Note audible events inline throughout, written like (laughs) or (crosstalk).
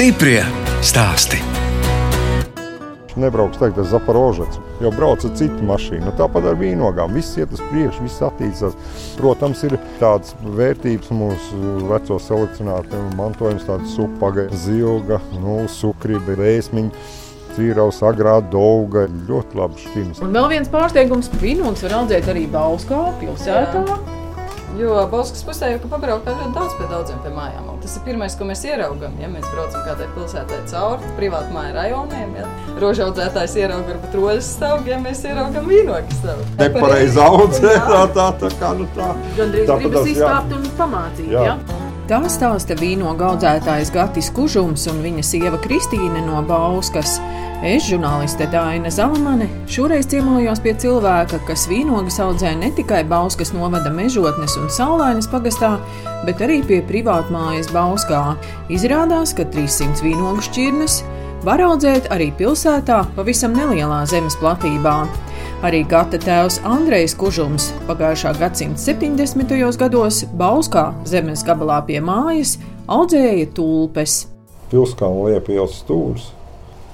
Stiprie stāsti. Nebrauks teikt, tas Zaporožets, jo brauc ar citu mašīnu. Nu, tāpat ar vīnogām. Viss iet uz priekšu, viss attīstās. Protams, ir tādas vērtības mūsu veco selekcionāru mantojums, tāda supaga, zilga, nu, sukrība, vēsmiņa. Cīraus, agrā dauga, ļoti labi šķirs. Un vēl viens pārsteigums - vīnogs var audzēt arī Bauskā, pilsētā. Jo Bauskas pusē jau pabraukā ļoti daudz pie daudziem pie mājām. Un tas ir pirmais, ko mēs ieraugām. Ja mēs braucam kādai pilsētai cauri privātu māju rajoniem, ja rožu audzētājs ierauga varbūt rožas stāvu, ja mēs ieraugam vīnogu stāvu. Nepareizi audzē, (laughs) tā, tā, tā kā nu tā. Gandrīz gribas izkāpt un pamācīt. Jā. Ja? Tā stāsta vīnogu audzētājs Gatis Kužums un viņa sieva Kristīne no Bauskas. Es, žurnāliste Dāna Zalamane, šoreiz ciemojos pie cilvēka, kas vīnogas audzē ne tikai Bauskas novada mežotnes un saulainas pagastā, bet arī pie privātmājas Bauskā. Izrādās, ka 300 vīnogu šķirnes var audzēt arī pilsētā pavisam nelielā zemes platībā. Arī gata tēvs Andrejs Kužums pagājušā gadsimta 70. gados Bauskā zemes gabalā pie mājas audzēja tulpes. Pilskāna liepa ielas stūris.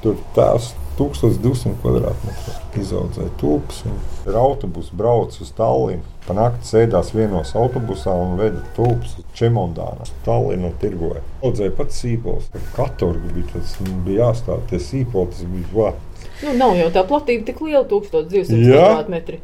Tur tās 1200 kvadrātmetru izaudzēja tulpes. Ir autobus brauc uz Tallinu. Panākti sēdās vienos autobusā un veda tulpes uz Čemondānu. Tallinu tirgoja. Audzēja pats sīpols. Katorgi bija tas, bija jāstāv tie sīpoli, tas bija vārds. Nu, nav jau tā platība tik liela, 1200 Jā. km.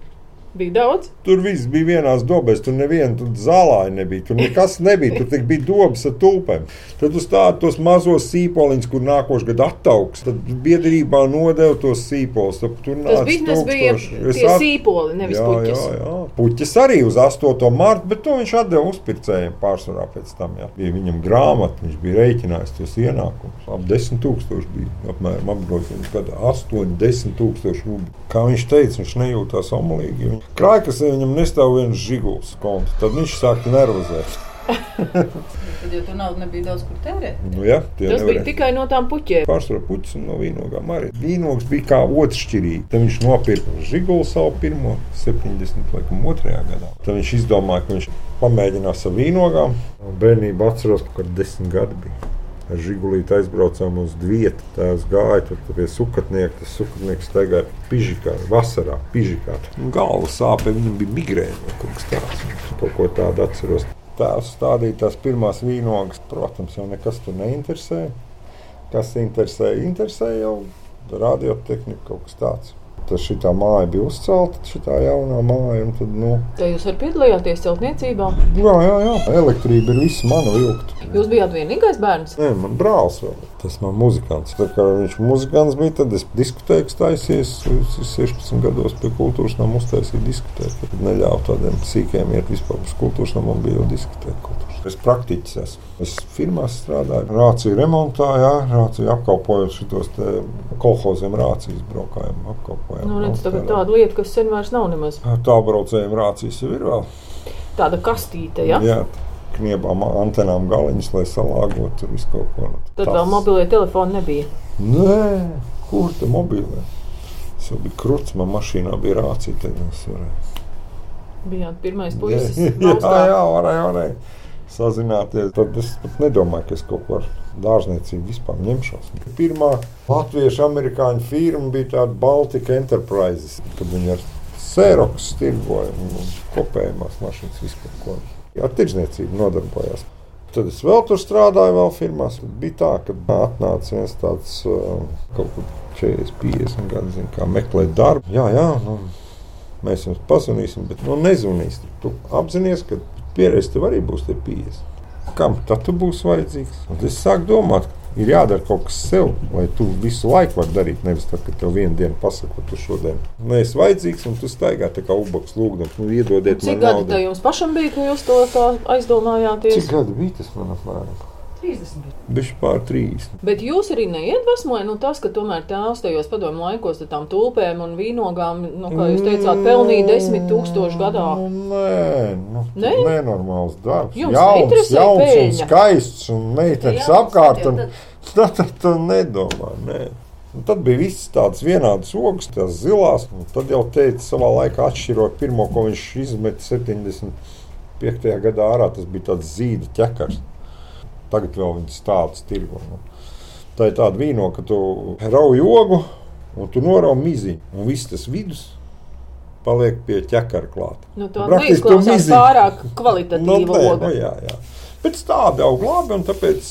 Bija daudz. Tur viss bija vienās dobēs, tur neviena tur zālāja nebija. Tur nekas nebija. Tur tikai bija dobas ar tulpēm. Tad uz tādu tos mazos sīpoliņus, kur nākošais gads attaugs, tad biedrībā nodeva tos sīpolus. Tur Tas nāca biznesa bija tie at- sīpoli, nevis Jā, puķis. jā, jā. Puķis arī uz 8. marta, bet to viņš atdeva uzpircējiem pārsvarā pēc tam. Jā. Bija viņam grāmata, viņš bija rēķinājis tos ienākumus. Ap 10 tūkstoši bija apmēram apgrozījums, kad 8, 10 tūkstoši rubļu. Kā viņš teica, viņš nejūtās omulīgi. Krājkas viņam nestāv viens žiguls konta, tad viņš sāka nervozēt. Tad jau tur naudu nebija daudz kur tērēt. Nu, ja, tie Tas bija nevarēja. tikai no tām puķiem. Pārsvarā puķis un no vīnogām arī. Vīnogs bija kā otršķirīgi. Tad viņš nopirka žigulu savu pirmo 70. laikam otrajā gadā. Tad viņš izdomāja, ka viņš pamēģinās ar vīnogām. Bērnībā atceros, ka kaut desmit gadi bija. Ar žigulīti aizbraucām uz vietu. Tā es gāju tur pie sukatnieka. Tas sukatnieks staigāja pižikā, vasarā pižikā. Nu, Galva sāpēja, viņam bija migrēna kaut kas tāds. Kaut ko tādu atceros. Tās stādīja tās pirmās vīnogas. Protams, jau nekas tur neinteresēja. Kas interesē, interesē jau radiotehnika kaut kas tāds. Tas šī māja bija uzcelta, šī jaunā māja. Tad, nu, Te jūs arī piedalījāties celtniecībā. jā, jā, jā, elektrība ir visa mana vilkta. Jūs bijāt vienīgais bērns. Nē, man brālis vēl. Tas man muzikants. Tā kā viņš muzikants bija, tad es diskotēku taisījos. Es 16 gados pie kultūras nama uztaisīju diskotēku. Tad neļāvu tādiem sīkiem iet vispār uz kultūras namu. Man bija jau diskotēka kultūras. Es praktiķis esmu. Es firmās strādāju, rāciju remontā, jā, rāciju apkalpojot šitos te kolhoziem rācijas braukājiem. Apkalpojam. Nu, redz, tagad tāda lieta, kas sen vairs nav nemaz Tā braucējiem rācijas jau ir vēl. tāda kastīte. Ja? Jā, kniebām antenām galiņus, lai salāgotu tur visu kaut ko. Tad tas- vēl mobilie telefoni nebija. Nē, kur tā mobilē? Tas jau bija krūts, man mašīnā bija rācija. Tad es varēju. Bijāt pirmais puisis. (laughs) jā, jā, varēja, varēja sazināties. Tad es pat nedomāju, ka es kaut ko ar dārzniecību vispār ņemšos. Pirmā latviešu amerikāņu firma bija tāda Baltika Enterprises, kad viņi ar sēroks tirgoja un kopējumās mašīnas vispār. Ar tirdzniecību nodarbojās. Tad es vēl tur strādāju, vēl firmās. Tad bija tā, ka atnāca viens tāds uh, kaut kur 40, 50 gadu, zin, meklēt darbu. Jā, jā, nu, mēs jums pazvanīsim, bet nu, nezvanīsim. Tu apzinājies, ka pieredze tev arī būs tie 50. Kam tad tu būsi vajadzīgs? Un es sāku domāt, ka ir jādara kaut kas sev, lai tu visu laiku vari darīt. Nevis tad, kad tev vienu dienu pasaka, ka tu šodien neesi vajadzīgs, un tu staigā tā kā ubaks lūgdams, nu, iedodiet Cik man gadi naudu. tā jums pašam bija, ka jūs to aizdomājāties? Cik gadi bija tas man apmēram? 30. Bišķi pār 30. Bet jūs arī neiedvesmojat nu, tas, ka tomēr tēvs tajos padomu laikos ar tām tulpēm un vīnogām, nu, kā jūs teicāt, pelnīja desmit tūkstoši gadā. Nu, nē, nu, Nē? ne? nenormāls darbs. Jums jauns, jauns un peļņa? skaists un meitenes apkārt. tad Un, tad, (laughs) tad tu nedomā, nē. Un tad bija viss tāds vienāds ogas, tās zilās. un Tad jau teica, savā laikā atšķirot pirmo, ko viņš izmet 75. gadā ārā, tas bija tāds zīda ķekars. Tagad vēl viņas tādas tirgo. Nu. Tā ir tāda vīno, ka tu rauj ogu un tu norauj miziņu. Un viss tas vidus paliek pie ķekara klāta. Nu, tā neizklausās miziņu. pārāk (laughs) kvalitatīva Nu, nē, oga. nu, jā, jā. Pēc tāda aug labi, un tāpēc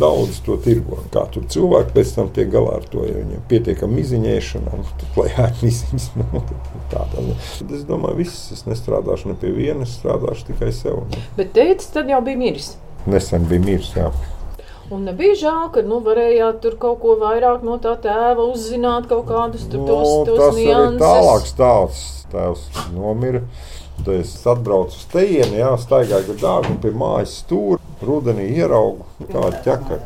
daudz to tirgo. Kā tur cilvēki pēc tam tiek galā ar to, ja viņiem pietiekami miziņēšana, un tad klajā ir (laughs) miziņas. Nu, tā, tā, nu. Tad es domāju, viss, es nestrādāšu ne pie viena, es strādāšu tikai sev. Nu. Bet teicis, tad jau bija miris. Nesen bija mirs, jā. Un nebija žēl, ka nu, varējāt tur kaut ko vairāk no tā tēva uzzināt, kaut kādus tur tos, Nu, tos tas arī nianses. tālāk stāsts. Tēvs nomira. Tad es atbraucu uz tejienu, jā, staigāju gar dārgu pie mājas stūra. Rudenī ieraugu tādu ķekaru.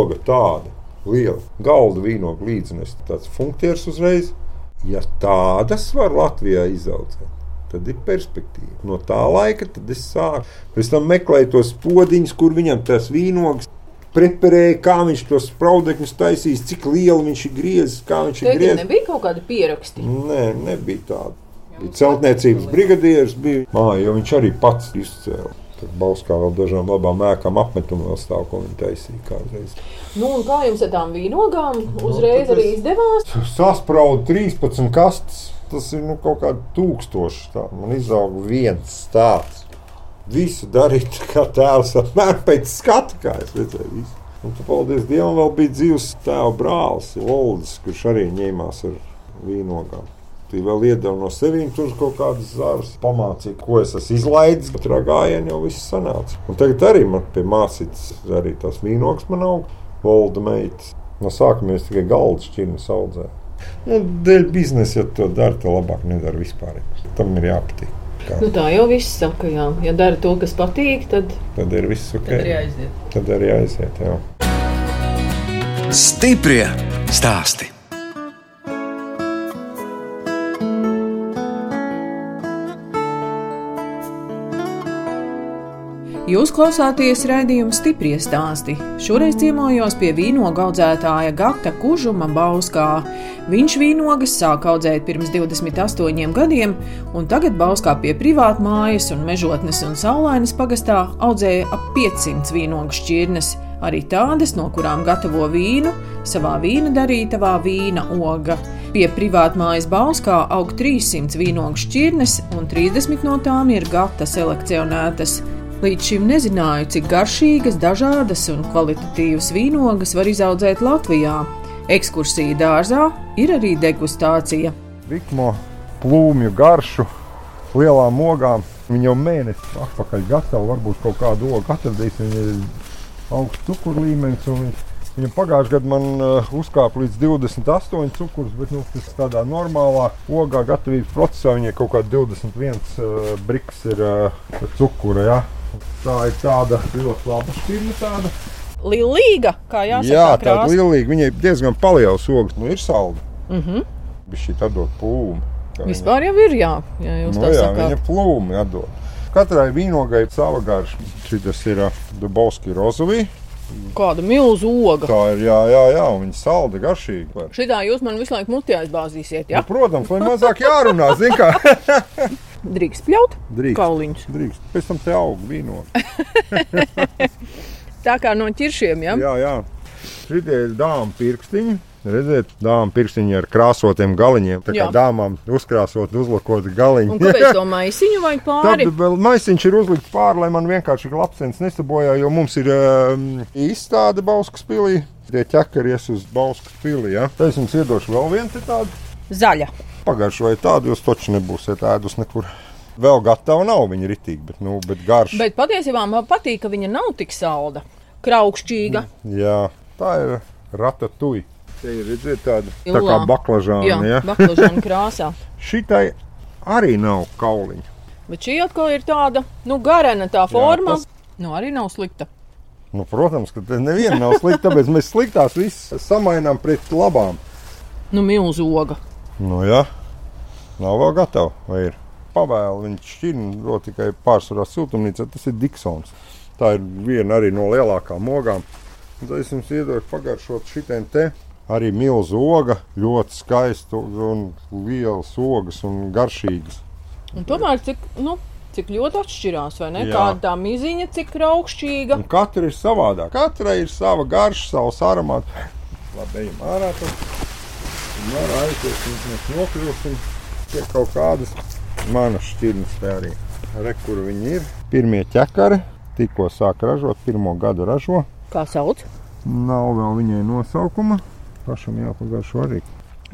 Oga tāda liela. Galda vīnogu līdzinājums. Tāds funkcijas uzreiz. Ja tādas var Latvijā izaudzēt, tad ir perspektīva. No tā laika tad es sāku. Pēc tam meklēju tos podziņus, kur viņam tas vīnogs. Preparēja, kā viņš tos spraudekļus taisīs, cik lielu viņš ir griezis, kā viņš ir Teitim, griezis. nebija kaut kādi pieraksti. Nē, nebija tāda. Bija celtniecības brigadieris, bija māja, jo viņš arī pats izcēla. Tur Bauskā vēl dažām labām ēkām apmetumā vēl stāv, ko viņi taisīja kādreiz. Nu, un kā jums ar tām vīnogām uzreiz tad arī izdevās? Saspraudu 13 kastes. Tas ir nu, kaut kāds tūkstošs. Tā. Man izauga viens tāds. Visu darīt kā tēvs, apmēram pēc skata, kā es redzēju. Visu. Un, tu, paldies Dievam, vēl bija dzīves tēva brālis, Loldis, kurš arī ņēmās ar vīnogām. Tī vēl iedeva no sevis tur kaut kādas zāles, pamācīja, ko es esmu izlaidis. Tur gājienā jau viss sanāca. Un tagad arī man pie māsītes arī tās vīnogas man aug, Volda meitas. No sākuma es tikai galdu šķirnes audzēju. Nu, dēļ biznesa, ja to dara, to labāk nedara vispār. Tam ir jāpatīk. Kā, Nu, tā jau viss saka, jā. Ja dara to, kas patīk, tad tad ir viss ok. Tad arī aiziet. Tad arī aiziet. Jā. Stiprie stāsti. Jūs klausāties raidījuma stipri stāstī. Šoreiz ciemojos pie vīnogu audzētāja Gata Kužuma Bauskā. Viņš vīnogas sāk audzēt pirms 28 gadiem, un tagad Bauskā pie privātu mājas un mežotnes un saulainas pagastā audzēja ap 500 vīnogu šķirnes, arī tādas, no kurām gatavo vīnu savā vīna darītavā vīna oga. Pie privātu mājas Bauskā aug 300 vīnogu šķirnes, un 30 no tām ir gata selekcionētas. Līdz šim nezināju, cik garšīgas, dažādas un kvalitatīvas vīnogas var izaudzēt Latvijā. Ekskursija dārzā ir arī degustācija. Rikmo plūmju garšu, lielām ogām. Viņa jau mēnesi atpakaļ gatava. Varbūt kaut kādu ogu atradīsim. Viņa ir augsts cukuru līmenis. Viņa, pagājušajā gadā man uh, uzkāpa līdz 28 cukurus, bet nu, tas tādā normālā ogā gatavības procesā viņai kaut kā 21 uh, briks ir uh, cukura. Ja? Tā ir tāda ļoti laba šķirne. Tāda. Līga, kā jāsaka, Jā, tā tāda krāsa. lielīga. Viņai diezgan liela ogas. Nu, ir salda. Mm -hmm. Viņš šī atdod plūmu. kā viņa- Vispār jau ir, jā, ja jūs Nu, tā jā, sakāt. viņa plūmi atdod. Katrai vīnogai ir sava garša. Šis ir uh, Dubovski rozovī. Kāda milzu oga. Tā ir, jā, jā, jā un viņa salda garšīga. Šitā jūs man visu laiku mutē aizbāzīsiet, Ja? jā? Protams, lai mazāk jārunā, zin kā. (laughs) Drīkst pļaut Drīkst. kauliņus. Drīkst. Pēc tam te aug vīno. (laughs) Tā kā no ķiršiem, jā? Jā, jā. Šitie ir dāmas pirkstiņi. Redziet, dāmas pirkstiņi ar krāsotiem galiņiem. Tā kā Jā. dāmām uzkrāsot, uzlakot galiņu. Un kāpēc (laughs) to maisiņu vajag pāri? Tad vēl maisiņš ir uzlikts pāri, lai man vienkārši lapsens nesabojā, jo mums ir um, izstāde Bauskas pilī. Tie ķekari ies uz Bauskas pilī. Ja? Tad es jums iedošu vēl vienu te tādu. Zaļa. Vai tādu jūs taču nebūsiet ēdus nekur. Vēl gatava nav viņa ritīgi, bet, nu, bet garš. Bet patiesībā man patīk, ka viņa nav tik salda. Kraukšķīga. Jā, tā ir rata tuja. Te ir redzēt tāda tā kā Ilā. baklažāna. Jā, Ja? baklažāna (laughs) krāsā. Šitai arī nav kauliņa. Bet šī atkal ir tāda, nu, garena tā forma. tas- Nu, arī nav slikta. Nu, protams, ka neviena nav slikta, tāpēc mēs sliktās visas samainām pret labām. Nu, milzu oga. Nu, jā, nav vēl gatava. Vai ir pavēle, viņš šķirna vēl tikai pārsvarā siltumnīcā. Tas ir Diksons. Tā ir viena arī no lielākām ogām. Un Tad es jums iedodu pagaršot šitiem te. Arī milzu oga, ļoti skaista un liela ogas un garšīgas. Un tomēr, cik, nu, Cik ļoti atšķirās, vai ne? Jā. Kāda tā miziņa, cik raukšķīga. Un katra ir savādāka. Katrai ir sava garša, savs aromāts. Labi, ejam ārā. Tad var aiziet, un mēs nokļūsim pie kaut kādas manas šķirnes te arī. Re, kur viņi ir. Pirmie ķekari tikko sāk ražot, pirmo gadu ražo. Kā sauc? Nav vēl viņai nosaukuma. Pašam jāpagaršo arī.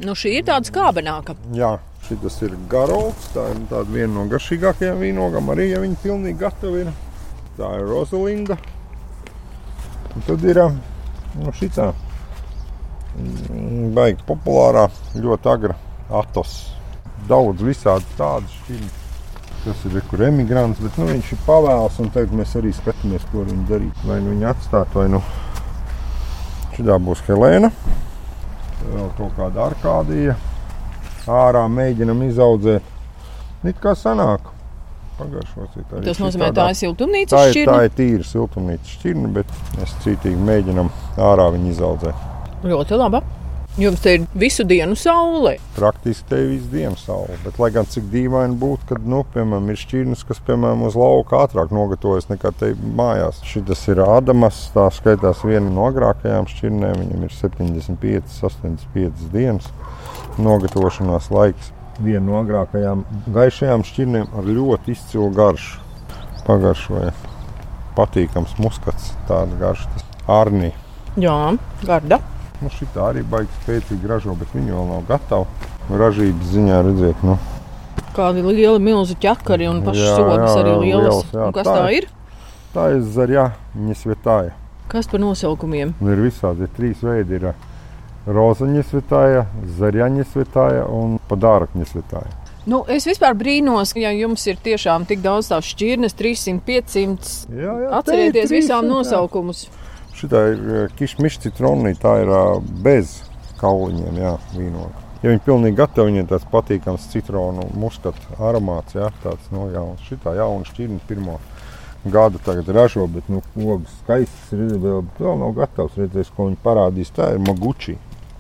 Nu, šī ir tāda skābenāka. Jā, šis ir garolds. Tā ir tāda viena no garšīgākajām vīnogām. Arī ja viņi pilnīgi gatavi ir. Tā ir Rozalinda. Un tad ir nu, šī tā baigi populārā, ļoti agra atos. Daudz visādi tādu šķirnes. Tas ir kur emigrants, bet nu, viņš ir pavēls. Un tagad mēs arī skatāmies, ko viņi darīt. Vai nu viņi atstāt, vai nu šī būs Helēna. Vēl kaut kāda arkādija ārā mēģinam izaudzēt. It kā sanāk. Pagaršosiet arī Tas nozīmē, tādā- tā ir siltumnīcas Tā ir, tā šķirne. ir tīra siltumnīca šķirne, bet mēs cītīgi mēģinām ārā viņu izaudzēt. Ļoti laba. Jums te ir visu dienu saule. Praktiski te ir visu dienu saule. Bet, lai gan cik dīvaini būtu, kad, nu, piemēram, ir šķirnes, kas, piemēram, uz lauka ātrāk nogatavojas nekā te mājās. Šis ir Adamas, tā skaitās viena no agrākajām šķirnēm. Viņam ir 75, 85 dienas nogatavošanās laiks. Viena no agrākajām gaišajām šķirnēm ar ļoti izcilu garšu. Pagaršoja. Patīkams muskats, tāda garša. Tas Arnī. Jā, garda. Nu, šī arī baigs spēcīgi ražo, bet viņi vēl nav gatavi. Ražības ziņā redzēt, nu, Kādi lieli milzu ķekari un pašas Jā, sogas jā, arī jā, lielas. lielas, jā. Un kas Tā tā ir. ir? tā ir zaļā, viņa svetāja. Kas par nosaukumiem? Un ir visādi ir trīs veidi. Ir rozaņa svetāja, zaļaņa svetāja un padārkņa svetāja. Nu, es vispār brīnos, ja jums ir tiešām tik daudz tās šķirnes, 300, 500. Jā, jā, Atcerieties visām nosaukumus. Šī ir kišmiša citrona, tā ir bez kauliņiem, jā, vīnoga. Ja viņi pilnīgi gatavi, viņiem tāds patīkams citronu muskatu aromāts, jā, tāds no jaunas. Šī tā jauna šķirne pirmo gadu tagad ražo, bet nu, ogas skaistas ir vēl, vēl nav gatavs redzēs, ko viņi parādīs. Tā ir maguči.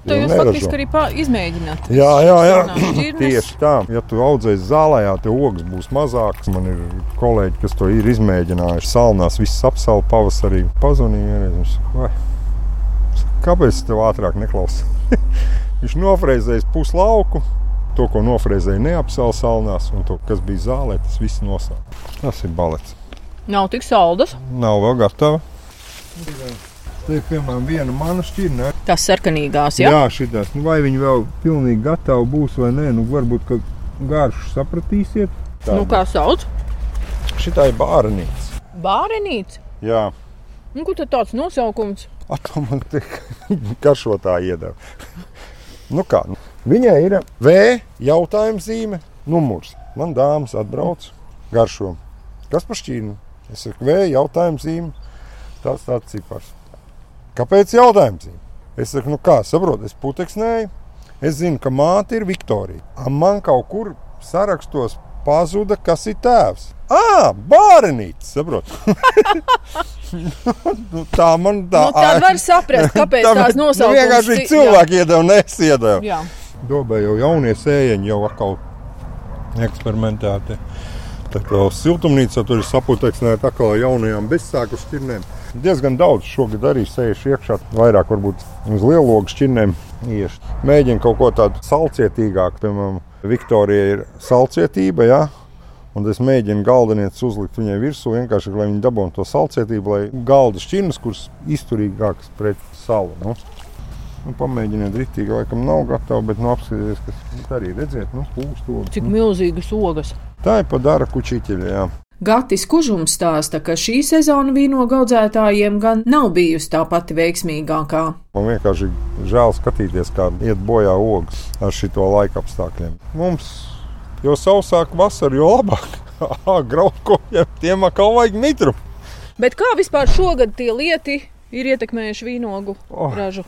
To jūs faktiski arī izmēģināt. Jā, jā, jā. (clears throat) Tieši tā. Ja tu audzēsi zālē, tad ogas būs mazākas. Man ir kolēģi, kas to ir izmēģinājuši. Salnās viss apsaules pavasarī. Pazvanīja vienreiz. Viņš saka, "Vai, kāpēc tev ātrāk neklausies? (laughs) Viņš nofrēzēja puslauku. To, ko nofrēzēja neapsaules salnās, un to, kas bija zālē, tas viss nosauca. Tas ir balets. Nav tik saldas. Nav vēl gatava. Tā ir piemēram viena mana šķirne. Tas sarkanīgās, jā. Jā, šitās. Nu, vai viņi vēl pilnīgi gatavi būs vai nē, nu varbūt ka garšu sapratīsiet. Nu, kā sauc? Šitā ir bārnīca. Bārenīts. Jā, Nu, kur tad tāds nosaukums? atkal man te (laughs) garšotāji iedeva. nu kā, nu, viņai ir V jautājuma zīme, numurs. Man dāmas atbrauc garšo. Kas par šķīnu? Es saku, V jautājuma zīme, tāds tāds cipars. Kāpēc jautājums? Es saku, nu kā, saprotu, es puteksnēju. Es zinu, ka māte ir Viktorija. A, Man kaut kur sarakstos pazuda, kas ir tēvs. Ah, bārenītis, saprotu. (laughs) nu, tā man tā Nu, tad var saprast, kāpēc (laughs) Tā tās nu, nosaukums. vienkārši ci- cilvēki iedeva, nesiedeva. Jā. Dobē jau jaunie sēņi jau atkal eksperimentēti. Tā kā siltumnīca tur ir saputeksnēta atkal jaunajām bezsāku šķirnēm. Diezgan daudz šogad arī sēž iekšā, vairāk varbūt uz lielogu šķirnēm. Ieši. Mēģina kaut ko tādu salcietīgāku, piemēram, Viktorija ir salcietība, jā. Un es mēģinu galdenieces uzlikt viņai virsū, vienkārši lai viņi dabūtu to salcietību, lai galda šķirnes, kuras izturīgākas pret salu. Nu. Nu, pamēģiniet, rītīgi, laikam nav gatavi, bet nu, apskatieties, kas arī redziet, nu, pūstoši. Cik milzīgas ogas. Tā ir padara kučiķeļa, jā. Gatis Kužums stāsta, ka šī sezona vīnogu audzētājiem gan nav bijusi tā pati veiksmīgākā. Man vienkārši žēl skatīties, kā iet bojā ogas ar šito laika apstākļiem. Mums jo sausāk vasara, jo labāk. (laughs) Graudkojiem tiem atkal vajag mitru. Bet kā vispār šogad tie lieti ir ietekmējuši vīnogu Oh. ražu?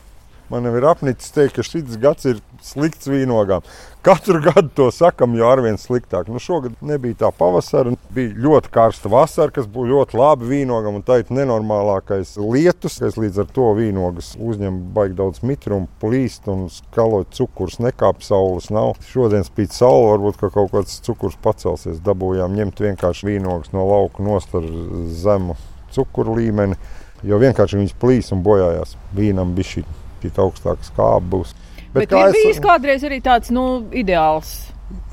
Man jau ir apnicis teikt, ka šis gads ir slikts vīnogām. Katru gadu to sakam, jo arvien sliktāk. Nu, šogad nebija tā pavasara, bija ļoti karsta vasara, kas būtu ļoti labi vīnogam, un tā ir nenormālākais lietus, kas līdz ar to vīnogas uzņem baigi daudz mitrumu, plīst un skalot cukurs, nekāp saules nav. Šodien spīd saule, varbūt ka kaut kāds cukurs pacelsies. Dabūjām ņemt vienkārši vīnogas no lauka nost ar zemu cukuru līmeni, jo vienkārši viņas plīs un bojājās. Vīnam bija šī augstāka skāba būs. Bet, Bet ir bijis es... kādreiz arī tāds nu, ideāls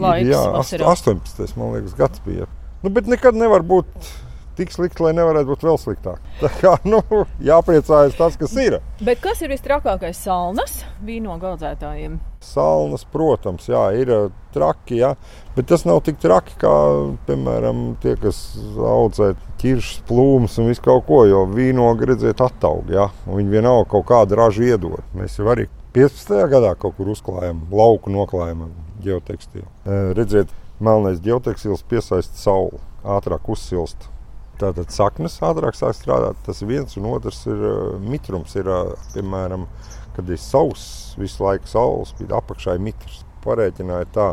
laiks. Jā, vasarā. 18. man liekas, gads bija. Nu, bet nekad nevar būt tik slikti, lai nevarētu būt vēl sliktāk. (laughs) Tā kā nu, jāpriecājas tas, kas ir. Bet kas ir visstrakākais salnas vīnogu audzētājiem? Salnas, protams, jā, ir eh, traki, jā, bet tas nav tik traki kā, piemēram, tie, kas audzē ķiršus, plūmus un visu kaut ko, jo vīnogu redzēt attaug, jā, un viņi vienalga kaut kādu ražu iedod. Mēs jau arī 15. gadā kaut kur uzklājām lauku noklājumā geotekstilu. Redziet, melnais geotekstils piesaista sauli, ātrāk uzsilst. Tātad saknes ātrāk sāk strādāt. Tas viens un otrs ir mitrums. Ir, piemēram, kad ir sauss, visu laiku saules spīd apakšā ir mitrs. Parēķināja tā,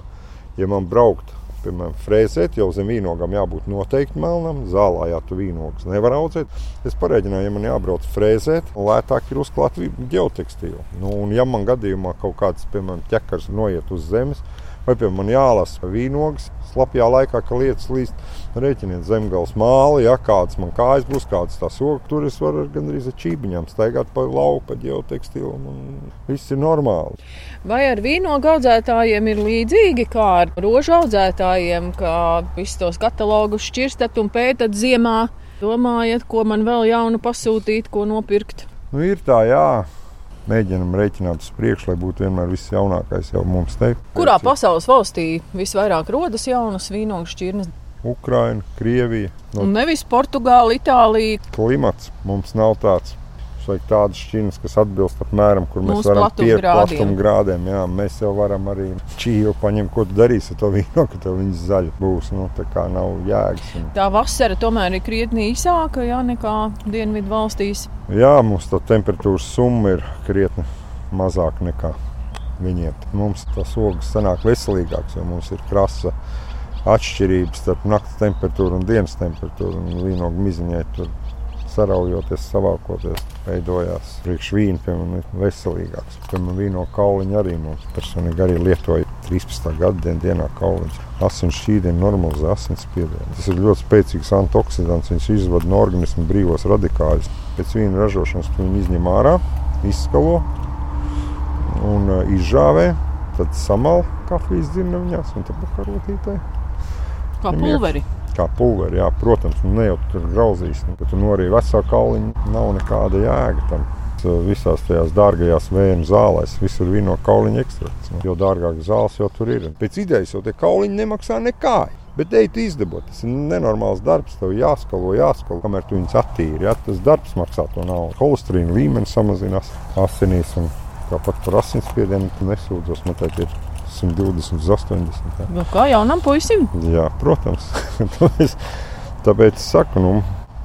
ja man braukt piemēram, frēzēt, jau zem vīnogam jābūt noteikti melnam. Zālē, ja tu vīnogas nevar audzēt, es pareiķināju, ja man jābrauc frēzēt, lētāk ir uzklāt geotekstīlu. Nu, un, ja man gadījumā kaut kāds, piemēram, ķekars noiet uz zemes, vai piemēram man jālasa vīnogas, slapjā laikā, ka lietas līst. Rēķiniet zemgājas māli, ja kādas man kājas būs, kādas tās ogas. Tur es varu gandrīz ar čībiņām staigāt pa lauku, pa ģeotekstilu. Viss ir normāli. Vai ar vīnogu audzētājiem ir līdzīgi kā ar rožu audzētājiem, ka visus tos katalogus šķirstat un pētat ziemā? Domājat, ko man vēl jaunu pasūtīt, ko nopirkt? Nu, ir tā, jā mēģinam rēķināt uz priekšu, lai būtu vienmēr viss jaunākais jau mums te. Kurā pasaules valstī visvairāk rodas jaunas vīnogu šķirnes? Ukraina, Krievija. No... Un nevis Portugāla, Itālija. Klimats mums nav tāds. Vajag tādas šķirnes, kas atbilst apmēram, kur mēs Mūsu varam pieiet platuma grādiem. Jā, mēs jau varam arī čīlu paņemt, ko tu darīsi ar to vīnu, ka tev viņas zaļa būs. Nu, tā kā nav jēgas. Un... Tā vasara tomēr ir krietni īsāka jā, nekā dienvidu valstīs. Jā, mums tā temperatūras summa ir krietni mazāka nekā viņiem. Mums tas ogas sanāk veselīgāks, jo mums ir krasa atšķirības starp naktas temperatūru un dienas temperatūru. Un vīnogu miziņai tur saraujoties, savākoties, veidojās priekšvīna, piemēram, veselīgāks. Piemēram, vīno kauliņu arī mums personīgi arī lietoja 13. gada dienā kauliņus. Asins šķīdiem normalizē asinsspiedienu. Tas ir ļoti spēcīgs antoksidants, viņš izvada no organisma brīvos radikāļus. Pēc vīna ražošanas viņi izņem ārā, izskalo un uh, izžāvē, tad samal kafijas dzirnaviņās un tad pakarotītē. Kā pulveri. Iekš kā pulveri. Jā, protams, nu, ne jau tur grauzīs, nu, ka tu norīji veselu kauliņu, nav nekāda jēga tam. Visās tajās dārgajās vēju zālēs visur ir no kauliņa ekstrakts. Nu, jo dārgākas zāles jau tur ir. Pēc idejas jau tie kauliņi nemaksā nekā. Bet ej, izdabot. Tas ir nenormāls darbs. Tev jāskalo, jāskalo, kamēr tu viņus attīri. Ja? Tas darbs maksā to naudu. Holesterīna līmenis samazinās asinīs. Un tāpat par asinsspiedienu nesūdzos. Man te ir 120 uz 80. Jā. Nu, kā jaunam puisim? Jā, protams. (laughs) Tāpēc es saku, nu,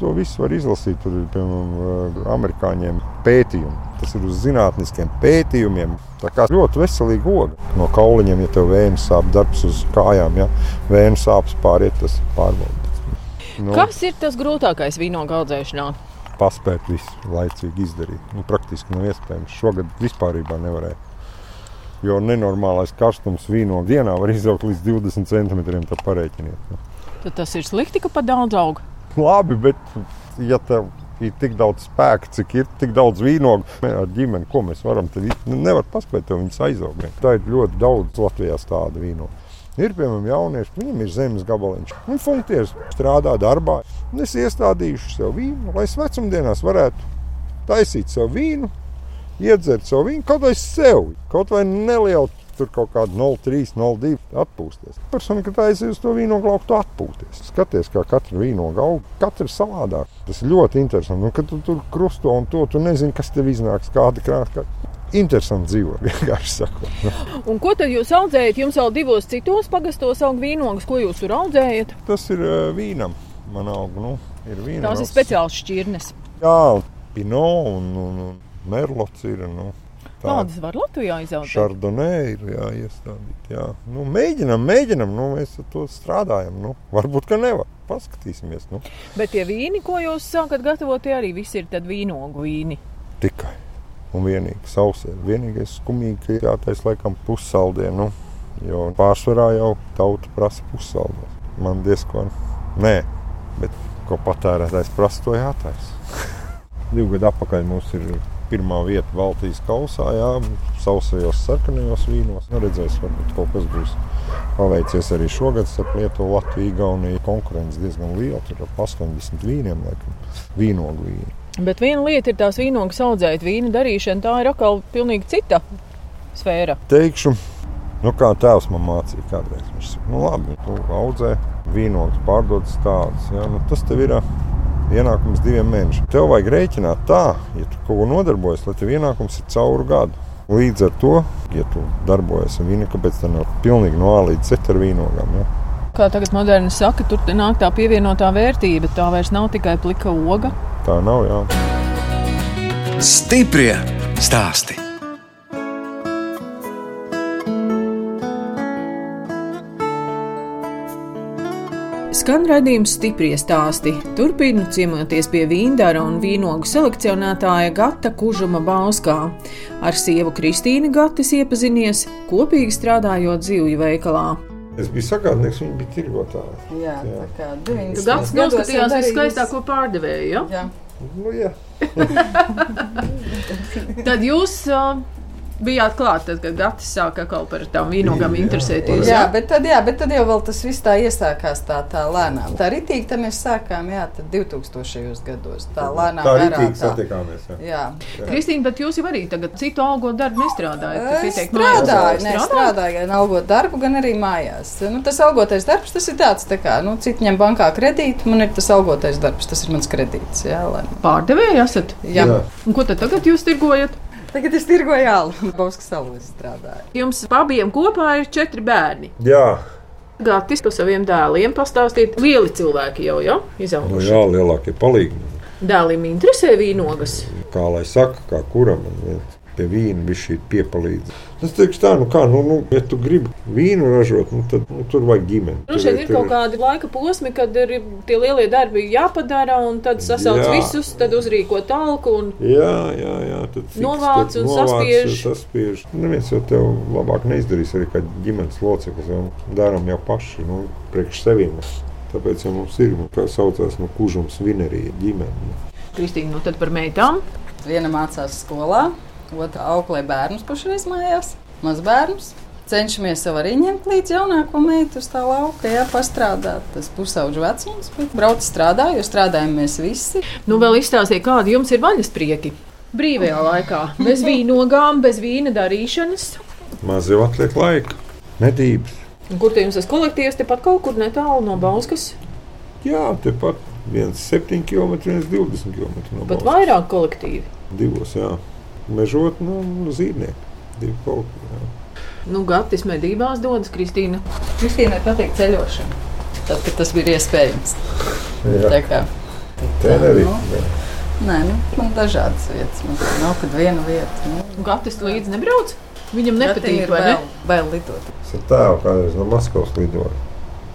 to visu var izlasīt. Tur ir piemēram amerikāņiem pētījumi. Tas ir uz zinātniskiem pētījumiem. Tā kā ļoti veselīga oga. No kauliņiem, ja tev vējas sāp, darbs uz kājām, ja vējas sāpes pāriet, tas pārbaudīts. Nu, Kas ir tas grūtākais vīnogu audzēšanā? Paspēt visu laicīgi izdarīt. Nu, praktiski nav iespējams. Šogad vispār nevarēja jo nenormālais karstums vīno dienā var izaugt līdz 20 centimetriem. Tad parēķiniet. Nu. Tad tas ir slikti, ka pa daudz aug. Labi, bet ja tev ir tik daudz spēka, cik ir tik daudz vīnogu ar ģimeni, ko mēs varam, tad nevar paspēt to viņus aizaugt. Tā ir ļoti daudz Latvijā tādu vīnogu. Ir piemēram jaunieši, viņam ir zemes gabaliņš. Viņi funkcijas strādā darbā. Es iestādīšu sev vīnu, lai es vecumdienās varētu taisīt sev vīnu, iedzert savu vīnu kaut vai sev, kaut vai nelielu. Tur kaut kāda 0,3, 0,2 atpūsties. Persona, kad aizies uz to vīnu glauktu, atpūties. Skaties, kā katra vīna aug, katra ir savādāka. Tas ir ļoti interesanti. Un, kad tu tur krusto un to, tu nezini, kas tev iznāks, kāda krāsa. Interesanti dzīvo, (laughs) vienkārši sakot. Un ko tad jūs audzējat? Jums vēl divos citos pagastos aug vīnogas, ko jūs tur audzējat? Tas ir uh, vīnam. Man aug, nu, ir vīna. Tās ir speciāls šķirnes. Jā, pino un, un, un merlots ir. Nu. Kādas var Latvijā izaugt? Šardonē ir jāiestādīt. Jā. Nu, mēģinam, mēģinam, nu, mēs ar to strādājam. Nu, varbūt, ka nevar. Paskatīsimies. Nu. Bet tie vīni, ko jūs sākat gatavot, tie arī visi ir vīnogu vīni. Tikai un vienīgi sausē. Vienīgais skumīgi, ka jātaisa laikam pussaldē. Nu, jo pārsvarā jau tauta prasa pussaldē. Man diezgan nē, bet ko patērētājs prasa, to jātaisa. (laughs) Divu gadu atpakaļ mums ir pirmā vieta Baltijas kausā, jā, sausajos sarkanajos vīnos. Nu, redzēs, varbūt kaut kas būs paveicies arī šogad starp Lietuvu, Latviju, Igauniju. Konkurence diezgan liela, tur ap 80 vīniem, laikam, vīnogu vīnu. Bet viena lieta ir tās vīnogas audzēt, vīna darīšana, tā ir atkal pilnīgi cita sfēra. Teikšu, nu kā tēvs man mācīja kādreiz. Viņš saka, nu labi, tu audzē vīnogas, pārdod tādus. Ja? Nu, tas tev ir ienākums diviem mēnešiem. Tev vajag rēķināt tā, ja tu kaut ko nodarbojies, lai tev ienākums ir cauru gadu. Līdz ar to, ja tu darbojies ar vīnu, kāpēc tā nav pilnīgi no A līdz Z ar vīnogām? Ja? Kā tagad moderni saka, tur nāk tā pievienotā vērtība. Tā vairs nav tikai plika oga. Tā nav, jā. Stiprie stāstī. Skan redzējums stipri stāsti. Turpinu ciemoties pie vīndara un vīnogu selekcionētāja Gata Kužuma Bauskā. Ar sievu Kristīnu Gatis iepazinies, kopīgi strādājot zivju veikalā. Es biju sagādnieks, viņa bija tirgotāja. Jā, Jā. tā kā 90. Gatis noskatījās viskaistāko pārdevēju. Ja? Jā. Nu, jā. (laughs) (laughs) Tad jūs uh, bijāt klāt, tad, kad Gatis sāka atkal par tām vīnogām Jā, interesēties. Jā, bet tad, jā, bet tad jau vēl tas viss tā iesākās tā, tā lēnām. Tā ritīgi tā mēs sākām, jā, tad 2000. gados. Tā lēnām Tā garā tīk satikāmies. Jā. Jā. Kristīna, bet jūs jau arī tagad citu algot darbu nestrādājat. Es Pietiek strādāju, Strādājat? strādāju gan algot darbu, gan arī mājās. Nu, tas algotais darbs, tas ir tāds, tā kā, nu, citi ņem bankā kredītu, man ir tas algotais darbs, tas ir mans kredīts. Jā, lai... Pārdevēji esat. jā. Jā. Un ko tad tagad jūs tirgojat? Tagad es tirgoju jālu. Bauskas (laughs) salus strādāju. Jums abiem kopā ir četri bērni. jā. Gatis par saviem dēliem pastāstīt. Lieli cilvēki jau, Nu, izauguši. jā, lielākie palīgi. Dēlim interesē vīnogas. Kā lai saka, kā kuram man pie vīna bija šī piepalīdzība. Es teikšu tā, nu kā, nu, nu ja tu gribi vīnu ražot, nu, tad nu, tur vajag ģimeni. Nu, šeit ir kaut kādi laika posmi, kad ir tie lielie darbi jāpadara, un tad sasauc Jā. visus, tad uzrīko talku. Un... Jā, jā, jā. Tad Novāc tad un novāc, saspiež. saspiež. Neviens jau tev labāk neizdarīs arī kā ģimenes loceklis. jau Darām jau paši, nu, priekš sevīm. Tāpēc jau mums ir, nu, kā saucās, nu, kužums vinerija ģimene. Kristīna, nu tad par meitām. Viena mācās skolā, otra auklē bērnus pašreiz mājās, mazbērnus. Cenšamies jau arī ņemt līdzi jaunāko meitu uz tā lauka, jā, pastrādāt. Tas pusauģu vecums, bet brauc strādā, jo strādājam mēs visi. Nu, vēl izstāstīja, kādi jums ir vaļas prieki. Brīvajā laikā, bez (laughs) vīnogām, bez vīna darīšanas. Maz jau atliek laika, medības. Kur te jums tas kolektīvs? Tepat kaut kur netālu no Bauskas. Jā, tepat viens 7 km, viens 20 km no Pat vairāk kolektīvi. Divos, jā. Mežot, nu, zīmnieki. Divi kolektīvi. jā. Nu, Gatis medībās dodas Kristīna. Kristīnai patīk ceļošana. Tad, kad tas bija iespējams. Jā. Tā kā, Tenerife, nu. jā. nē, nu, man dažādas vietas. Man tā nav kad viena vieta. Nu, Un Gatis līdzi nebrauc. Viņam nepatīk, ir vai ne? vēl, vēl lidot. Es ar tēvu kādreiz no Maskavas lidoju.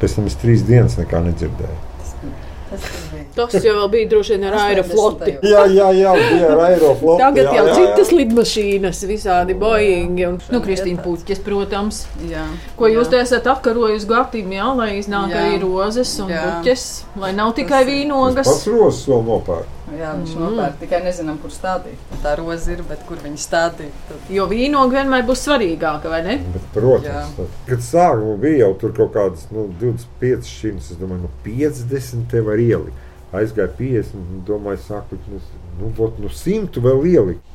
Pēc tam es trīs dienas nekā nedzirdēju. Tas bija. Tas jau vēl bija droši vien ar aerofloti. Jā, jā, jā, bija ar aeroflotu. Tagad jā, jau jā, citas jā. lidmašīnas, visādi Boeingi un nu, Jā, Kristīna. Puķis, protams. Jā. Ko jūs te esat apkarojusi Gatim, jā, lai iznāk Jā. arī rozes un Jā. puķes, lai nav tikai vīnogas. pats rozes vēl nopērku. Jā, viņš Mm. nopērk tikai nezinām, kur stādīt. Tā roza ir, bet kur viņi stādīt. Tad... Jo vīnoga vienmēr būs svarīgāka, vai ne? Bet, protams, tad, kad sākumā bija jau tur kaut kādas nu, 25 šķirnes, es domāju, nu 50 te var ielikt. Aizgāja 50, un domāju, sāku, nu, vot, nu 100 vēl ielikt.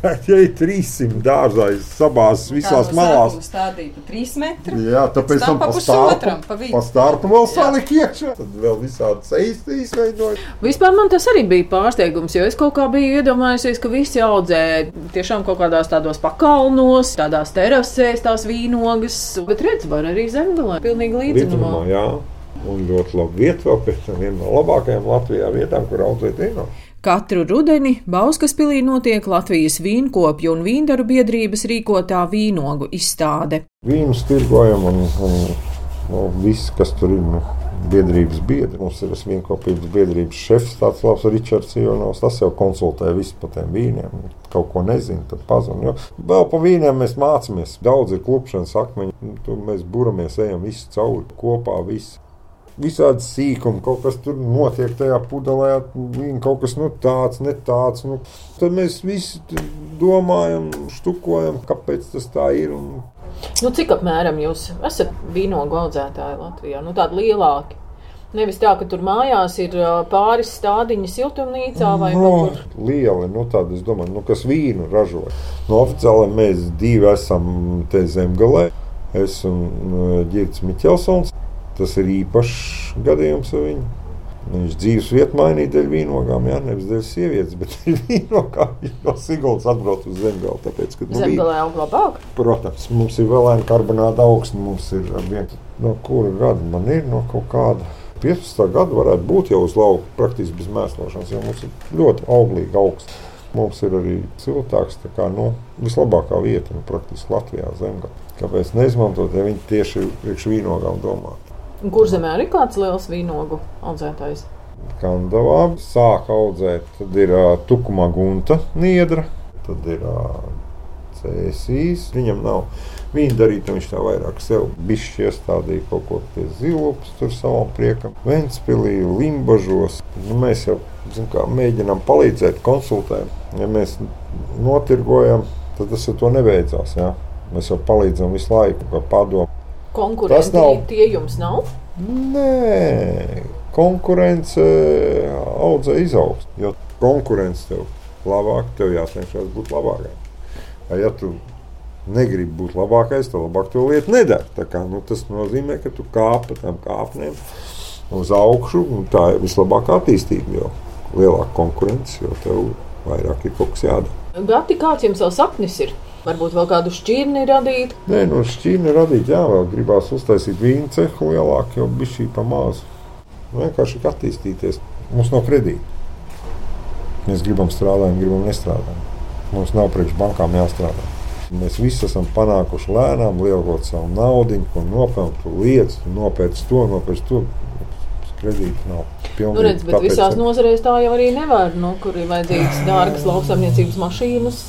Tad jau ir 300 dārzā, sabāzes visās malās. Stādīt pa 3 metrus. Jā, tāpēc tam pusotram, pa stārpu vēl salika iekšā. Tad vēl visādas eistas izveidoja. Vispār man tas arī bija pārsteigums, jo es kaut kā biju iedomājusies, ka visi audzē tiešām kaut kādās tādos pakalnos, tādās terasēs, tās vīnogas. Bet redz, var arī zemgalē. Pilnīgi Līdzinumā, līdzinumā. jā. Un ļoti labi vieta vēl pēc tam viena no labākajām Latvijā vietām, kur audzēt vīnu. Katru rudeni Bauskaspilī notiek Latvijas vīnkopju un vīndaru biedrības rīkotā vīnogu izstāde. Vīnus tirgojam un, un nu, viss, kas tur ir. Nu biedrības biedri. Mums ir vienkopības biedrības šefs, tāds labs Ričards Jonovs. Tas jau konsultē visu par tiem vīniem. Kaut ko nezinu, tad pazudīs. Vēl par vīniem mēs mācāmies. Daudz ir klupšanas akmeņi. Nu, tur mēs buramies, ejam visi cauri kopā. Visi. Visādi sīkumi, kaut kas tur notiek tajā pudelē, kaut kas nu, tāds, ne tāds. Nu, tad mēs visi domājam, štukojam, kāpēc tas tā ir. Un Nu, cik apmēram jūs esat vīnogu audzētāji Latvijā? Nu, tādi lielāki. Nevis tā, ka tur mājās ir pāris stādiņi siltumnīcā vai no, kaut kur. Lieli, nu tādi, es domāju, nu, kas vīnu ražo. No oficiāli mēs divi esam te zemgalē. Es un Girts Miķelsons. Tas ir īpašs gadījums ar viņu. Viņš dzīves vietu mainīja dēļ vīnogām, jā, nevis dēļ sievietes, bet dēļ (laughs) vīnogām. Viņš no Siguldas atbrauc uz Zemgali. Tāpēc, ka, nu, Zemgalē aug labāk? Protams, mums ir vēl aina karbonāta augsne, mums ir viens, no kura gada man ir, no kaut kāda. 15. gada varētu būt jau uz lauka, praktiski bez mēslošanas, jo mums ir ļoti auglīga augsts. Mums ir arī siltāks, tā kā nu, vislabākā vieta, nu, praktiski Latvijā zemgala. Kāpēc neizmantot, ja viņi tieši priekš vīnogām domā? Kur zemē ir kāds liels vīnogu audzētājs? Kandavā sāk audzēt, tad ir uh, tukumā gunta niedra, tad ir uh, cēsīs. Viņam nav viņa darīta, viņš tā vairāk sev bišķi iestādīja kaut ko pie zilupas, tur savam priekam. Ventspilī, Limbažos. Nu, mēs jau kā, mēģinām palīdzēt, konsultēt. Ja mēs notirgojam, tad tas ar to nebeidzās. Ja? Mēs jau palīdzam visu laiku, kā padomu. Konkurenti nav tie jums nav? Nē, konkurence audzē izaugs. Jo konkurence tev labāk, tev jācenšas būt labākam. Ja tu negribi būt labākais, tad labāk to lietu nedara. Kā, nu, tas nozīmē, ka tu kāp pa tām kāpnēm uz augšu, un tā ir vislabākā attīstība. Jo lielāka konkurence, jo tev vairāk ir kaut kas jādara. Gati, kāds jums vēl sapnis ir? Varbūt vēl kādu šķirni radīt? Nē, no šķirni radīt, jā, vēl gribās uztaisīt vīnu cehu lielāku, jo bija šī pa mazu. Vienkārši attīstīties. Mums nav kredīta. Mēs gribam strādāt, gribam nestrādāt. Mums nav priekš bankām jāstrādā. Mēs visi esam panākuši lēnām, lielot savu naudu, ko nopelnīt, lietas, nopērts to, nopērts to. Kredīti nav. Pilnīgi, nu, redz, bet tāpēc, visās nozarēs tā jau arī nevar. Nu, kur ir vajadzīgas dārgas lauksaimniecības mašīnas,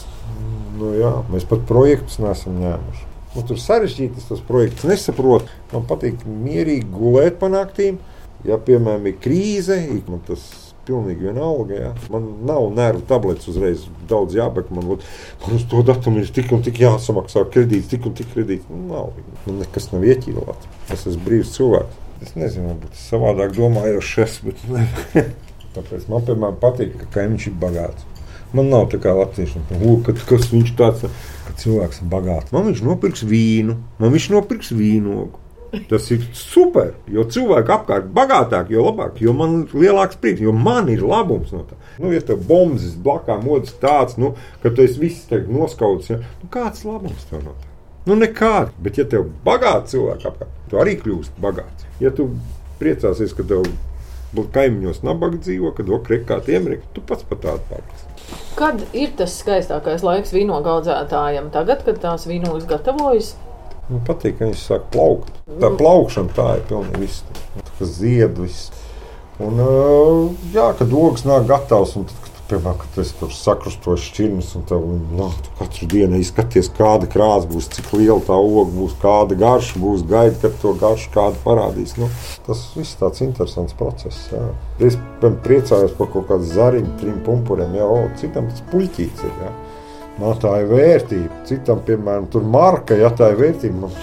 Nu, jā, mēs pat projektus nesam ņēmuši. Nu, tur sarežģītas tas projekts nesaprot. Man patīk mierīgi gulēt pa naktīm. Ja, piemēram, ir krīze, man tas pilnīgi vienalga. Ja. Man nav nervu tablets uzreiz daudz jābek. Man, man uz to datumu ir tik un tik jāsamaksā kredīts, tik un tik kredīts. Nu, nav. Man nekas nav ieķīlāts. Es esmu brīvs cilvēks. Es nezinu, varbūt es savādāk domāju, jau šis, ne. Tāpēc man, piemēram, patīk, ka kaimiņš ir bagāts. Man nav tā kā latviešiem, ka kas viņš tāds - ka cilvēks ir bagāts. Man viņš nopirks vīnu, man viņš nopirks vīnogu. Tas ir super, jo cilvēki apkārt ir bagātāki, jo labāk, jo man ir lielāks prieks, jo man ir labums no tā. Nu, ja tev bombas blakā modas tāds, nu, ka tu esi viss noskauts, ja? nu, kāds labums tev no tā? Nu, nekāds, bet ja tev ir bagāti cilvēki apkārt, tu arī kļūsi bagāts. Ja tu priecāsies, ka tev kaimiņos nabaga dzīvo, kad okrekā tiem ir, tu pats pat tādu paliksi. Kad ir tas skaistākais laiks vīnogu audzētājiem? Tagad, kad tās vīnogas gatavojas? Man patīk, ka viņš sāk plaukt. Tā plaukšana tā ir pilnīgi viss. Tas zied viss. Un, jā, kad ogas nāk gatavs, un tad, piemēram, kad es tur sakrustoju šķirnes, un tev nu, tu katru dienu izskaties, kāda krāsa būs, cik liela tā oga būs, kāda garša būs, gaida, kad to garšu kāda parādīs. Nu, tas viss tāds interesants process. Jā. Es piemēram, priecājos par kaut kādu zariņu, trim pumpuriem, jau citam tas puļķīts ir. Jā. Man tā ir vērtība. Citam, piemēram, tur marka, ja tā ir vērtība, man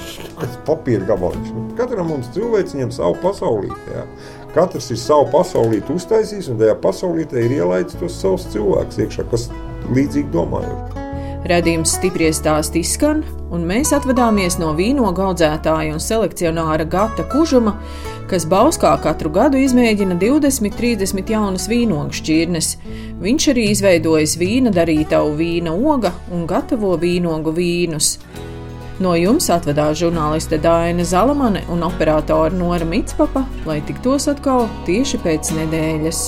tas papīra gabaliņš. Nu, katram mums cilvēciņam savu pasaulīti. Jā. Katrs ir savu pasaulīti uztaisījis, un tajā pasaulītē ir ielaidis tos savus cilvēkus iekšā, kas līdzīgi domājuši. Radījums stipri stāst izskan, un mēs atvadāmies no vīnogu audzētāja un selekcionāra Gata Kužuma, kas Bauskā katru gadu izmēģina 20-30 jaunas vīnogu šķirnes. Viņš arī izveidojis vīna darītavu vīna oga un gatavo vīnogu vīnus. No jums atvedās žurnāliste Dāna Zalamane un operātore Nora Mitspapa, lai tiktos atkal tieši pēc nedēļas.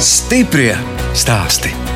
Stiprie stāstī!